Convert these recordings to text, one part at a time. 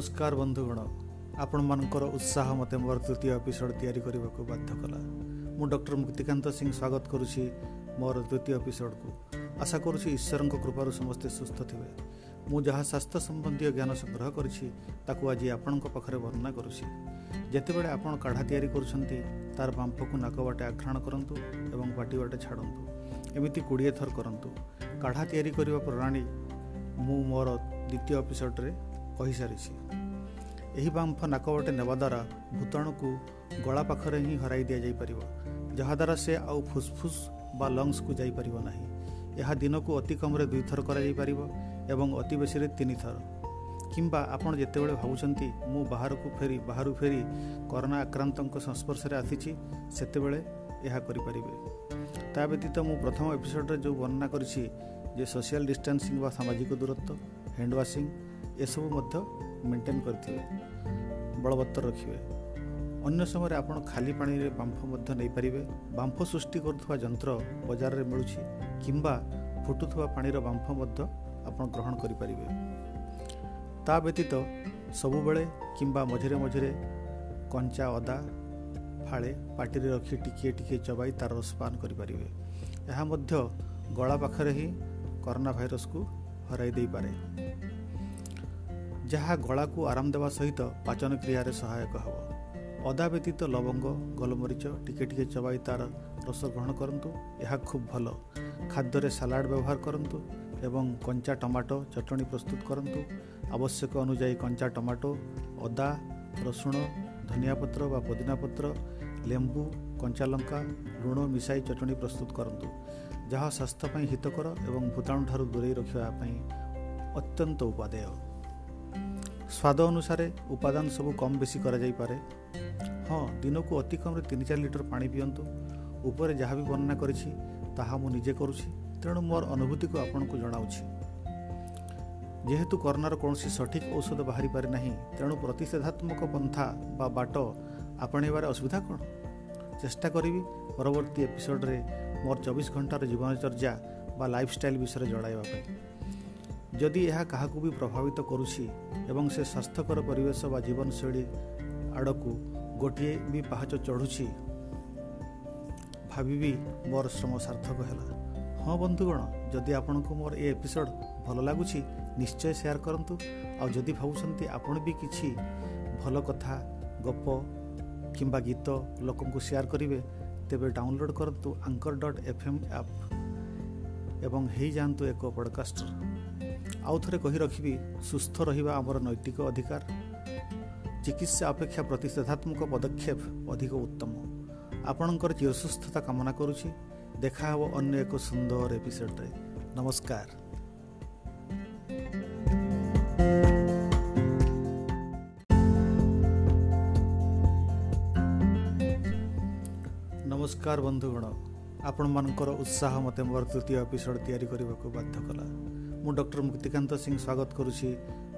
ନମସ୍କାର ବନ୍ଧୁଗଣ। ଆପଣମାନଙ୍କର ଉତ୍ସାହ ମୋତେ ମୋର ତୃତୀୟ ଏପିସୋଡ଼ ତିଆରି କରିବାକୁ ବାଧ୍ୟ କଲା। ମୁଁ ଡକ୍ଟର ମୁକ୍ତିକାନ୍ତ ସିଂ ସ୍ୱାଗତ କରୁଛି ମୋର ଦ୍ୱିତୀୟ ଏପିସୋଡ଼କୁ ଆଶା କରୁଛି ଈଶ୍ୱରଙ୍କ କୃପାରୁ ସମସ୍ତେ ସୁସ୍ଥ ଥିବେ। ମୁଁ ଯାହା ସ୍ୱାସ୍ଥ୍ୟ ସମ୍ବନ୍ଧୀୟ ଜ୍ଞାନ ସଂଗ୍ରହ କରିଛି ତାକୁ ଆଜି ଆପଣଙ୍କ ପାଖରେ ବର୍ଣ୍ଣନା କରୁଛି। ଯେତେବେଳେ ଆପଣ କାଢ଼ା ତିଆରି କରୁଛନ୍ତି ତା'ର ବାମ୍ଫକୁ ନାକ ବାଟେ ଆଘ୍ରାଣ କରନ୍ତୁ ଏବଂ ପାଟି ବାଟେ ଛାଡ଼ନ୍ତୁ। ଏମିତି କୋଡ଼ିଏ ଥର କରନ୍ତୁ। କାଢ଼ା ତିଆରି କରିବା ପ୍ରଣାଳୀ ମୁଁ ମୋର ଦ୍ୱିତୀୟ ଏପିସୋଡ଼ରେ କହିସାରିଛି। ଏହି ବାମ୍ଫ ନାକ ବାଟେ ନେବା ଦ୍ୱାରା ଭୂତାଣୁକୁ ଗଳା ପାଖରେ ହିଁ ହରାଇ ଦିଆଯାଇପାରିବ ଯାହାଦ୍ୱାରା ସେ ଆଉ ଫୁସ୍ଫୁସ୍ ବା ଲଙ୍ଗସକୁ ଯାଇପାରିବ ନାହିଁ। ଏହା ଦିନକୁ ଅତି କମ୍ରେ ଦୁଇଥର କରାଯାଇପାରିବ ଏବଂ ଅତି ବେଶୀରେ ତିନିଥର। କିମ୍ବା ଆପଣ ଯେତେବେଳେ ଭାବୁଛନ୍ତି ମୁଁ ବାହାରକୁ ଫେରି ବାହାରୁ ଫେରି କରୋନା ଆକ୍ରାନ୍ତଙ୍କ ସଂସ୍ପର୍ଶରେ ଆସିଛି ସେତେବେଳେ ଏହା କରିପାରିବେ। ତା ବ୍ୟତୀତ ମୁଁ ପ୍ରଥମ ଏପିସୋଡ଼ରେ ଯେଉଁ ବର୍ଣ୍ଣନା କରିଛି ଯେ ସୋସିଆଲ ଡିଷ୍ଟାନ୍ସିଂ ବା ସାମାଜିକ ଦୂରତ୍ୱ ହ୍ୟାଣ୍ଡ ୱାସିଂ ଏସବୁ ମଧ୍ୟ ମେଣ୍ଟେନ୍ କରିଥିବେ ବଳବତ୍ତର ରଖିବେ। ଅନ୍ୟ ସମୟରେ ଆପଣ ଖାଲି ପାଣିରେ ବାମ୍ଫ ମଧ୍ୟ ନେଇପାରିବେ। ବାମ୍ଫ ସୃଷ୍ଟି କରୁଥିବା ଯନ୍ତ୍ର ବଜାରରେ ମିଳୁଛି କିମ୍ବା ଫୁଟୁଥିବା ପାଣିର ବାମ୍ଫ ମଧ୍ୟ ଆପଣ ଗ୍ରହଣ କରିପାରିବେ। ତା ବ୍ୟତୀତ ସବୁବେଳେ କିମ୍ବା ମଝିରେ ମଝିରେ କଞ୍ଚା ଅଦା ଫାଳେ ପାଟିରେ ରଖି ଟିକିଏ ଟିକିଏ ଚବାଇ ତା'ର ରସ ପାନ କରିପାରିବେ। ଏହା ମଧ୍ୟ ଗଳା ପାଖରେ ହିଁ କରୋନା ଭାଇରସକୁ ହରାଇ ଦେଇପାରେ। ଯାହା ଗଳାକୁ ଆରାମ ଦେବା ସହିତ ପାଚନ କ୍ରିୟାରେ ସହାୟକ ହେବ। ଅଦା ବ୍ୟତୀତ ଲବଙ୍ଗ ଗୋଲମରିଚ ଟିକେ ଟିକେ ଚବାଇ ତା'ର ରସ ଗ୍ରହଣ କରନ୍ତୁ ଏହା ଖୁବ୍ ଭଲ। ଖାଦ୍ୟରେ ସାଲାଡ଼ ବ୍ୟବହାର କରନ୍ତୁ ଏବଂ କଞ୍ଚା ଟମାଟୋ ଚଟଣି ପ୍ରସ୍ତୁତ କରନ୍ତୁ। ଆବଶ୍ୟକ ଅନୁଯାୟୀ କଞ୍ଚା ଟମାଟୋ ଅଦା ରସୁଣ ଧନିଆ ପତ୍ର ବା ପୋଦିନା ପତ୍ର ଲେମ୍ବୁ କଞ୍ଚା ଲଙ୍କା ଲୁଣ ମିଶାଇ ଚଟଣି ପ୍ରସ୍ତୁତ କରନ୍ତୁ। ଯାହା ସ୍ୱାସ୍ଥ୍ୟ ପାଇଁ ହିତକର ଏବଂ ଭୂତାଣୁ ଠାରୁ ଦୂରେଇ ରଖିବା ପାଇଁ ଅତ୍ୟନ୍ତ ଉପାଦେୟ। ସ୍ୱାଦ ଅନୁସାରେ ଉପାଦାନ ସବୁ କମ୍ ବେଶୀ କରାଯାଇପାରେ। ହଁ ଦିନକୁ ଅତି କମ୍ରେ ତିନି ଚାରି ଲିଟର ପାଣି ପିଅନ୍ତୁ। ଉପରେ ଯାହା ବି ବର୍ଣ୍ଣନା କରିଛି ତାହା ମୁଁ ନିଜେ କରୁଛି। ତେଣୁ ମୋର ଅନୁଭୂତିକୁ ଆପଣଙ୍କୁ ଜଣାଉଛି। ଯେହେତୁ କରୋନାର କୌଣସି ସଠିକ୍ ଔଷଧ ବାହାରିପାରେ ନାହିଁ ତେଣୁ ପ୍ରତିଷେଧାତ୍ମକ ପନ୍ଥା ବା ବାଟ ଆପଣେଇବାରେ ଅସୁବିଧା କ'ଣ? ଚେଷ୍ଟା କରିବି ପରବର୍ତ୍ତୀ ଏପିସୋଡ଼ରେ ମୋର ଚବିଶ ଘଣ୍ଟାର ଜୀବନଚର୍ଯ୍ୟା ବା ଲାଇଫଷ୍ଟାଇଲ୍ ବିଷୟରେ ଜଣାଇବା ପାଇଁ। ଯଦି ଏହା କାହାକୁ ବି ପ୍ରଭାବିତ କରୁଛି ଏବଂ ସେ ସ୍ୱାସ୍ଥ୍ୟକର ପରିବେଶ ବା ଜୀବନଶୈଳୀ ଆଡ଼କୁ ଗୋଟିଏ ବି ପାହାଚ ଚଢ଼ୁଛି ଭାବିବି ମୋର ଶ୍ରମ ସାର୍ଥକ ହେଲା। ହଁ ବନ୍ଧୁଗଣ ଯଦି ଆପଣଙ୍କୁ ମୋର ଏ ଏପିସୋଡ଼ ଭଲ ଲାଗୁଛି ନିଶ୍ଚୟ ସେୟାର କରନ୍ତୁ। ଆଉ ଯଦି ଭାବୁଛନ୍ତି ଆପଣ ବି କିଛି ଭଲ କଥା ଗପ କିମ୍ବା ଗୀତ ଲୋକଙ୍କୁ ସେୟାର କରିବେ ତେବେ ଡାଉନଲୋଡ଼୍ କରନ୍ତୁ anchor dot F M app ଏବଂ ହେଇଯାଆନ୍ତୁ ଏକ ପଡ଼କାଷ୍ଟର। ଆଉ ଥରେ କହି ରଖିବି ସୁସ୍ଥ ରହିବା ଆମର ନୈତିକ ଅଧିକାର। ଚିକିତ୍ସା ଅପେକ୍ଷା ପ୍ରତିଷେଧାତ୍ମକ ପଦକ୍ଷେପ ଅଧିକ ଉତ୍ତମ। ଆପଣଙ୍କର ଚିରସୁସ୍ଥତା କାମନା କରୁଛି। ଦେଖା ହେବ ଅନ୍ୟ ଏକ ସୁନ୍ଦର ଏପିସୋଡ଼ରେ ନମସ୍କାର। ନମସ୍କାର ବନ୍ଧୁଗଣ। ଆପଣମାନଙ୍କର ଉତ୍ସାହ ମୋତେ ମୋର ତୃତୀୟ ଏପିସୋଡ଼ ତିଆରି କରିବାକୁ ବାଧ୍ୟ କଲା। ମୁଁ ଡକ୍ଟର ମୁକ୍ତିକାନ୍ତ ସିଂ ସ୍ୱାଗତ କରୁଛି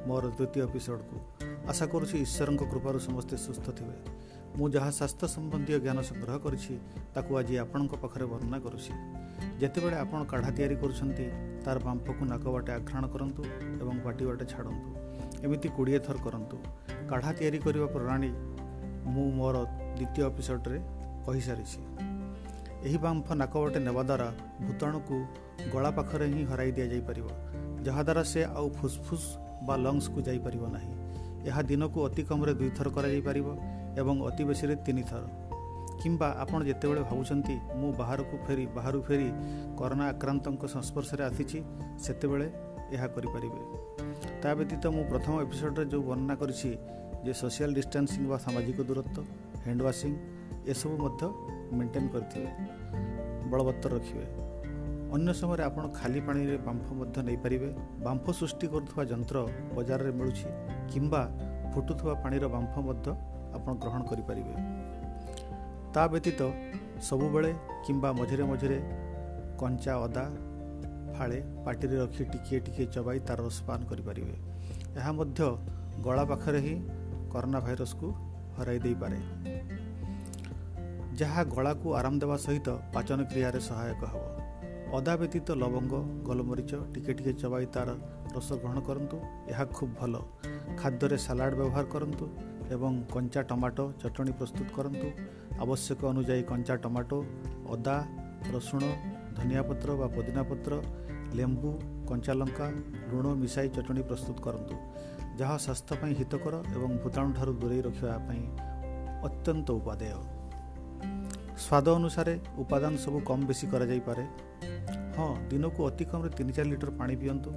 ମୋର ଦ୍ୱିତୀୟ ଏପିସୋଡ଼କୁ ଆଶା କରୁଛି ଈଶ୍ୱରଙ୍କ କୃପାରୁ ସମସ୍ତେ ସୁସ୍ଥ ଥିବେ। ମୁଁ ଯାହା ସ୍ୱାସ୍ଥ୍ୟ ସମ୍ବନ୍ଧୀୟ ଜ୍ଞାନ ସଂଗ୍ରହ କରିଛି ତାକୁ ଆଜି ଆପଣଙ୍କ ପାଖରେ ବର୍ଣ୍ଣନା କରୁଛି। ଯେତେବେଳେ ଆପଣ କାଢ଼ା ତିଆରି କରୁଛନ୍ତି ତା'ର ବାମ୍ଫକୁ ନାକ ବାଟେ ଆଘ୍ରାଣ କରନ୍ତୁ ଏବଂ ପାଟି ବାଟେ ଛାଡ଼ନ୍ତୁ। ଏମିତି କୋଡ଼ିଏ ଥର କରନ୍ତୁ। କାଢ଼ା ତିଆରି କରିବା ପ୍ରଣାଳୀ ମୁଁ ମୋର ଦ୍ୱିତୀୟ ଏପିସୋଡ଼ରେ କହିସାରିଛି। ଏହି ବାମ୍ଫ ନାକ ବାଟେ ନେବା ଦ୍ୱାରା ଭୂତାଣୁକୁ ଗଳା ପାଖରେ ହିଁ ହରାଇ ଦିଆଯାଇପାରିବ ଯାହାଦ୍ୱାରା ସେ ଆଉ ଫୁସ୍ଫୁସ୍ ବା ଲଙ୍ଗସକୁ ଯାଇପାରିବ ନାହିଁ। ଏହା ଦିନକୁ ଅତି କମ୍ରେ ଦୁଇଥର କରାଯାଇପାରିବ ଏବଂ ଅତି ବେଶୀରେ ତିନିଥର। କିମ୍ବା ଆପଣ ଯେତେବେଳେ ଭାବୁଛନ୍ତି ମୁଁ ବାହାରକୁ ଫେରି ବାହାରୁ ଫେରି କରୋନା ଆକ୍ରାନ୍ତଙ୍କ ସଂସ୍ପର୍ଶରେ ଆସିଛି ସେତେବେଳେ ଏହା କରିପାରିବେ। ତା ବ୍ୟତୀତ ମୁଁ ପ୍ରଥମ ଏପିସୋଡ଼ରେ ଯେଉଁ ବର୍ଣ୍ଣନା କରିଛି ଯେ ସୋସିଆଲ ଡିଷ୍ଟାନ୍ସିଂ ବା ସାମାଜିକ ଦୂରତ୍ୱ ହ୍ୟାଣ୍ଡ ୱାସିଂ ଏସବୁ ମଧ୍ୟ ମେଣ୍ଟେନ୍ କରିଥିବେ ବଳବତ୍ତର ରଖିବେ। ଅନ୍ୟ ସମୟରେ ଆପଣ ଖାଲି ପାଣିରେ ବାମ୍ଫ ମଧ୍ୟ ନେଇପାରିବେ। ବାମ୍ଫ ସୃଷ୍ଟି କରୁଥିବା ଯନ୍ତ୍ର ବଜାରରେ ମିଳୁଛି କିମ୍ବା ଫୁଟୁଥିବା ପାଣିର ବାମ୍ଫ ମଧ୍ୟ ଆପଣ ଗ୍ରହଣ କରିପାରିବେ। ତା ବ୍ୟତୀତ ସବୁବେଳେ କିମ୍ବା ମଝିରେ ମଝିରେ କଞ୍ଚା ଅଦା ଫାଳେ ପାଟିରେ ରଖି ଟିକିଏ ଟିକିଏ ଚବାଇ ତା'ର ରସ ପାନ କରିପାରିବେ। ଏହା ମଧ୍ୟ ଗଳା ପାଖରେ ହିଁ କରୋନା ଭାଇରସକୁ ହରାଇ ଦେଇପାରେ। ଯାହା ଗଳାକୁ ଆରାମ ଦେବା ସହିତ ପାଚନ କ୍ରିୟାରେ ସହାୟକ ହେବ। ଅଦା ବ୍ୟତୀତ ଲବଙ୍ଗ ଗୋଲମରିଚ ଟିକେ ଟିକେ ଚବାଇ ତା'ର ରସ ଗ୍ରହଣ କରନ୍ତୁ ଏହା ଖୁବ୍ ଭଲ। ଖାଦ୍ୟରେ ସାଲାଡ଼ ବ୍ୟବହାର କରନ୍ତୁ ଏବଂ କଞ୍ଚା ଟମାଟୋ ଚଟଣି ପ୍ରସ୍ତୁତ କରନ୍ତୁ। ଆବଶ୍ୟକ ଅନୁଯାୟୀ କଞ୍ଚା ଟମାଟୋ ଅଦା ରସୁଣ ଧନିଆ ପତ୍ର ବା ପୋଦିନା ପତ୍ର ଲେମ୍ବୁ କଞ୍ଚା ଲଙ୍କା ଲୁଣ ମିଶାଇ ଚଟଣି ପ୍ରସ୍ତୁତ କରନ୍ତୁ। ଯାହା ସ୍ୱାସ୍ଥ୍ୟ ପାଇଁ ହିତକର ଏବଂ ଭୂତାଣୁ ଠାରୁ ଦୂରେଇ ରଖିବା ପାଇଁ ଅତ୍ୟନ୍ତ ଉପାଦେୟ। ସ୍ୱାଦ ଅନୁସାରେ ଉପାଦାନ ସବୁ କମ୍ ବେଶୀ କରାଯାଇପାରେ। ହଁ ଦିନକୁ ଅତି କମ୍ରେ ତିନି ଚାରି ଲିଟର ପାଣି ପିଅନ୍ତୁ।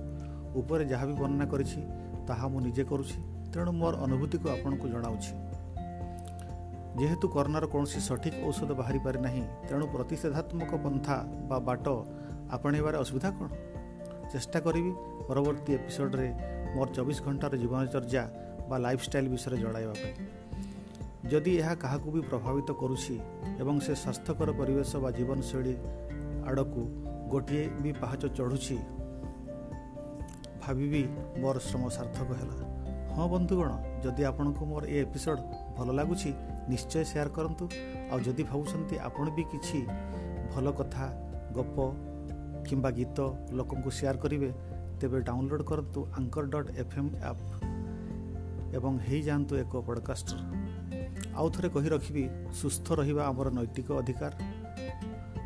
ଉପରେ ଯାହା ବି ବର୍ଣ୍ଣନା କରିଛି ତାହା ମୁଁ ନିଜେ କରୁଛି। ତେଣୁ ମୋର ଅନୁଭୂତିକୁ ଆପଣଙ୍କୁ ଜଣାଉଛି। ଯେହେତୁ କରୋନାର କୌଣସି ସଠିକ୍ ଔଷଧ ବାହାରିପାରେ ନାହିଁ ତେଣୁ ପ୍ରତିଷେଧାତ୍ମକ ପନ୍ଥା ବା ବାଟ ଆପଣେଇବାରେ ଅସୁବିଧା କ'ଣ? ଚେଷ୍ଟା କରିବି ପରବର୍ତ୍ତୀ ଏପିସୋଡ଼ରେ ମୋର ଚବିଶ ଘଣ୍ଟାର ଜୀବନଚର୍ଯ୍ୟା ବା ଲାଇଫଷ୍ଟାଇଲ୍ ବିଷୟରେ ଜଣାଇବା ପାଇଁ। ଯଦି ଏହା କାହାକୁ ବି ପ୍ରଭାବିତ କରୁଛି ଏବଂ ସେ ସ୍ୱାସ୍ଥ୍ୟକର ପରିବେଶ ବା ଜୀବନଶୈଳୀ ଆଡ଼କୁ ଗୋଟିଏ ବି ପାହାଚ ଚଢ଼ୁଛି ଭାବିବି ମୋର ଶ୍ରମ ସାର୍ଥକ ହେଲା। ହଁ ବନ୍ଧୁଗଣ ଯଦି ଆପଣଙ୍କୁ ମୋର ଏ ଏପିସୋଡ଼ ଭଲ ଲାଗୁଛି ନିଶ୍ଚୟ ସେୟାର କରନ୍ତୁ। ଆଉ ଯଦି ଭାବୁଛନ୍ତି ଆପଣ ବି କିଛି ଭଲ କଥା ଗପ କିମ୍ବା ଗୀତ ଲୋକଙ୍କୁ ସେୟାର କରିବେ ତେବେ ଡାଉନଲୋଡ଼୍ କରନ୍ତୁ anchor dot F M app. ଏବଂ ହେଇଯାଆନ୍ତୁ ଏକ ପଡ଼କାଷ୍ଟର। ଆଉ ଥରେ କହି ରଖିବି ସୁସ୍ଥ ରହିବା ଆମର ନୈତିକ ଅଧିକାର।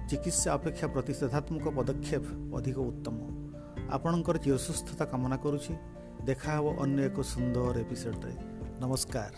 ଚିକିତ୍ସା ଅପେକ୍ଷା ପ୍ରତିଷେଧାତ୍ମକ ପଦକ୍ଷେପ ଅଧିକ ଉତ୍ତମ। ଆପଣଙ୍କର ଚିରସୁସ୍ଥତା କାମନା କରୁଛି। ଦେଖା ହେବ ଅନ୍ୟ ଏକ ସୁନ୍ଦର ଏପିସୋଡ଼ରେ ନମସ୍କାର।